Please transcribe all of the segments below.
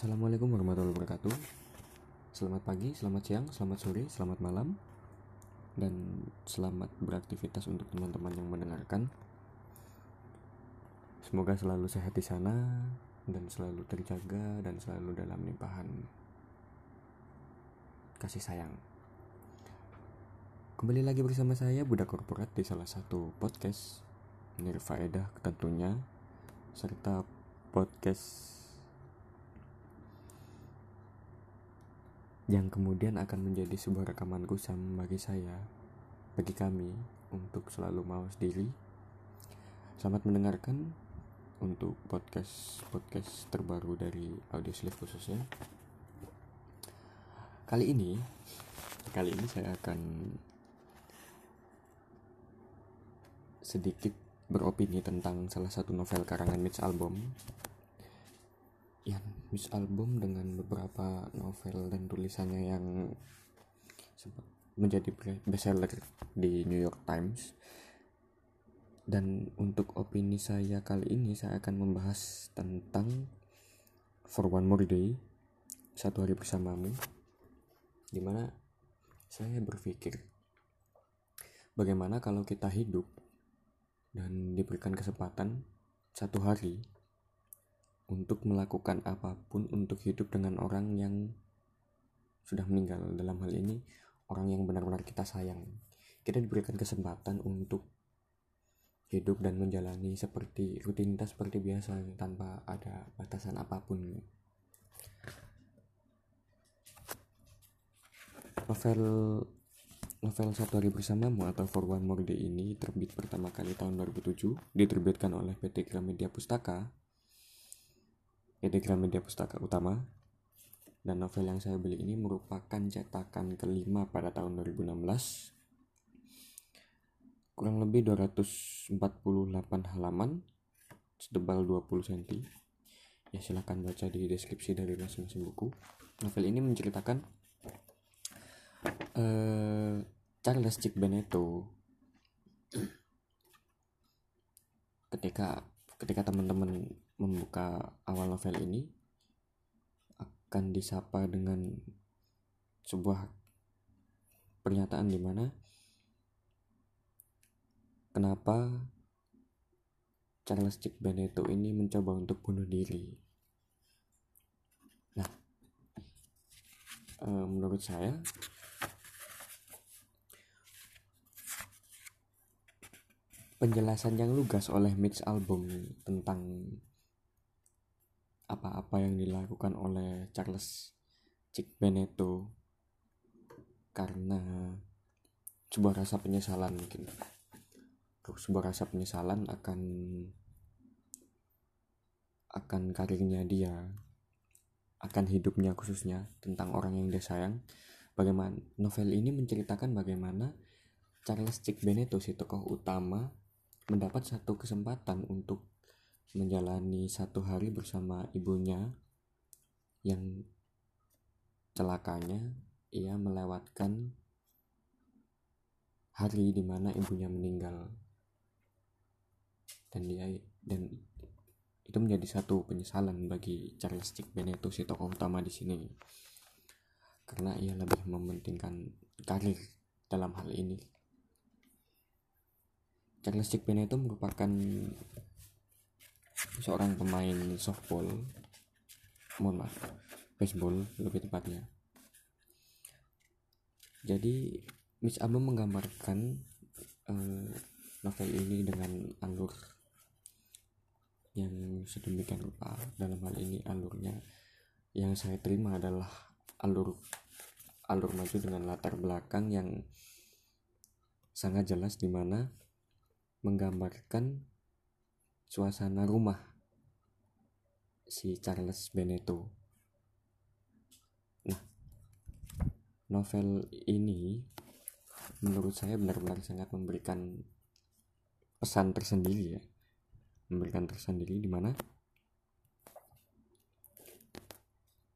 Assalamualaikum warahmatullahi wabarakatuh. Selamat pagi, selamat siang, selamat sore, selamat malam. Dan selamat beraktivitas untuk teman-teman yang mendengarkan. Semoga selalu sehat di sana Dan selalu terjaga dan selalu dalam limpahan Kasih sayang. Kembali lagi bersama saya Budak Korporat di salah satu podcast Nirfaedah tentunya Serta podcast yang kemudian akan menjadi sebuah rekaman kusam bagi saya, bagi kami, untuk selalu mawas diri. Selamat mendengarkan untuk podcast podcast terbaru dari Audio Sleeve khususnya. Kali ini, kali ini saya akan sedikit beropini tentang salah satu novel karangan Mitch Album yang Miss Album dengan beberapa novel dan tulisannya yang menjadi bestseller di New York Times. Dan untuk opini saya kali ini saya akan membahas tentang For One More Day satu hari bersamamu di mana saya berpikir bagaimana kalau kita hidup dan diberikan kesempatan satu hari untuk melakukan apa pun untuk hidup dengan orang yang sudah meninggal. Dalam hal ini orang yang benar-benar kita sayang. Kita diberikan kesempatan untuk hidup dan menjalani seperti rutinitas seperti biasa tanpa ada batasan apa pun. Novel novel Satu Hari Bersamamu atau For One More Day ini terbit pertama kali tahun 2007 diterbitkan oleh PT Gramedia Pustaka PT Gramedia Pustaka Utama. Dan novel yang saya beli ini merupakan cetakan kelima pada tahun 2016 kurang lebih 248 halaman setebal 20 cm ya silahkan baca di deskripsi dari masing-masing buku. Novel ini menceritakan uh, Charles Chick Benetto ketika ketika teman-teman membuka awal novel ini akan disapa dengan sebuah pernyataan di mana kenapa Charles Chick Benetto ini mencoba untuk bunuh diri. Nah, e, menurut saya penjelasan yang lugas oleh Mitch Album tentang apa-apa yang dilakukan oleh Charles Chick Benetto karena sebuah rasa penyesalan mungkin. Sebuah rasa penyesalan akan akan karirnya dia akan hidupnya khususnya tentang orang yang dia sayang. Bagaimana novel ini menceritakan bagaimana Charles Chick Benetto si tokoh utama mendapat satu kesempatan untuk menjalani satu hari bersama ibunya yang celakanya ia melewatkan hari di mana ibunya meninggal. Dan dia dan itu menjadi satu penyesalan bagi Charles Chick Benetto si tokoh utama di sini. Karena ia lebih mementingkan karir dalam hal ini. Charles Chick Benetto merupakan seorang pemain softball. Mohon maaf baseball lebih tepatnya. Jadi Miss Abba menggambarkan uh, novel ini dengan alur yang sedemikian rupa. Dalam hal ini alurnya yang saya terima adalah alur alur maju dengan latar belakang yang sangat jelas di mana menggambarkan suasana rumah si Charles Benetto. Nah, novel ini menurut saya benar-benar sangat memberikan pesan tersendiri ya. Memberikan tersendiri di mana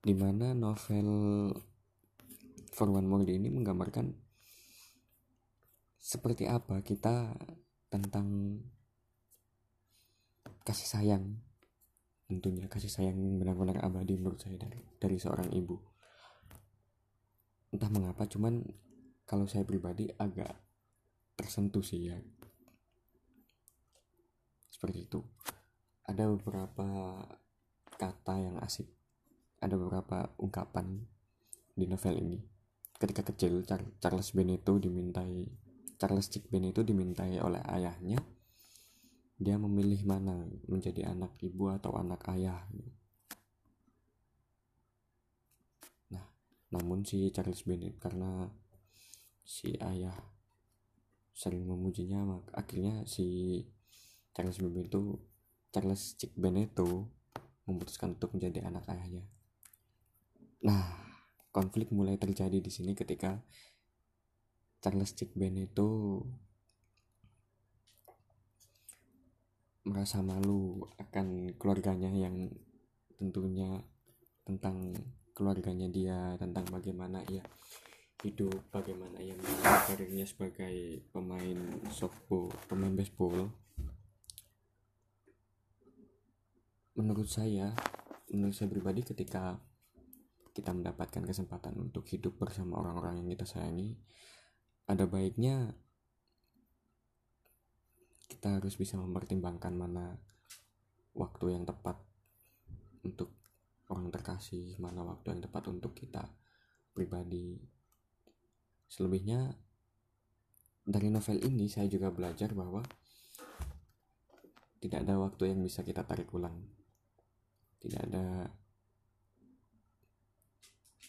di mana novel For One More Day ini menggambarkan seperti apa kita tentang kasih sayang. Tentunya kasih sayang yang benar-benar abadi menurut saya dari dari seorang ibu. Entah mengapa cuman kalau saya pribadi agak tersentuh sih ya. Seperti itu. Ada beberapa kata yang asik. Ada beberapa ungkapan di novel ini. Ketika kecil Charles Benito dimintai Charles Chick Benito dimintai oleh ayahnya dia memilih mana menjadi anak ibu atau anak ayah? Nah namun si Charles Benito karena si ayah sering memujinya akhirnya si Charles Benito Charles Chick Benito memutuskan untuk menjadi anak ayahnya. Nah, konflik mulai terjadi di sini ketika Charles Chickben itu merasa malu akan keluarganya yang tentunya tentang keluarganya dia tentang bagaimana ia hidup bagaimana ia karirnya sebagai pemain softball pemain baseball. Menurut saya menurut saya pribadi ketika kita mendapatkan kesempatan untuk hidup bersama orang-orang yang kita sayangi, ada baiknya kita harus bisa mempertimbangkan mana waktu yang tepat untuk orang terkasih, mana waktu yang tepat untuk kita pribadi. Selebihnya dari novel ini saya juga belajar bahwa tidak ada waktu yang bisa kita tarik ulang. Tidak ada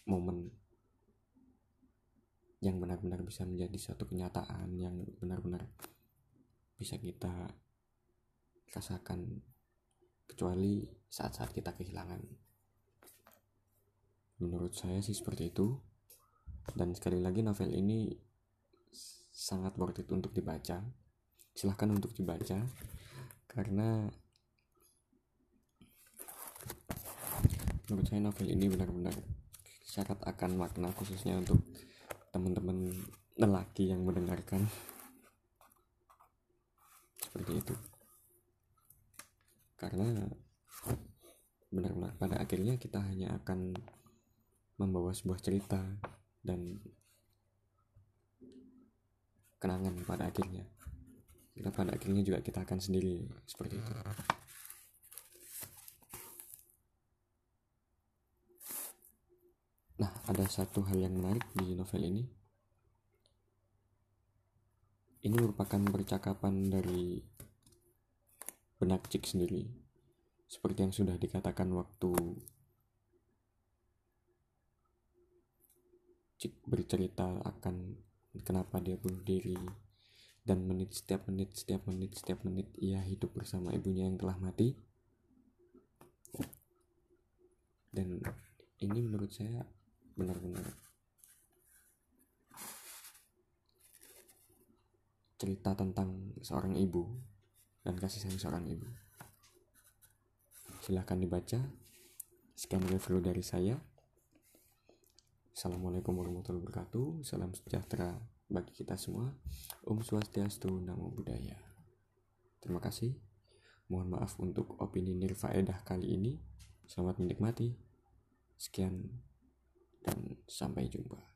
momen yang benar-benar bisa menjadi suatu kenyataan yang benar-benar bisa kita rasakan kecuali saat-saat kita kehilangan. Menurut saya sih seperti itu. Dan sekali lagi novel ini sangat worth it untuk dibaca. Silahkan untuk dibaca karena menurut saya novel ini benar-benar syarat akan makna khususnya untuk teman-teman lelaki yang mendengarkan seperti itu. Karena benar-benar pada akhirnya kita hanya akan membawa sebuah cerita dan kenangan pada akhirnya. Kita pada akhirnya juga kita akan sendiri seperti itu. Nah, ada satu hal yang menarik di novel ini. Ini merupakan percakapan dari benak Cik sendiri. Seperti yang sudah dikatakan waktu Cik bercerita akan kenapa dia bunuh diri dan menit setiap menit setiap menit setiap menit ia hidup bersama ibunya yang telah mati dan ini menurut saya benar-benar cerita tentang seorang ibu dan kasih sayang seorang ibu. Silahkan dibaca. Sekian review dari saya. Assalamualaikum warahmatullahi wabarakatuh. Salam sejahtera bagi kita semua. Om Swastiastu, Namo Buddhaya. Terima kasih. Mohon maaf untuk opini nirfaedah kali ini. Selamat menikmati. Sekian dan sampai jumpa.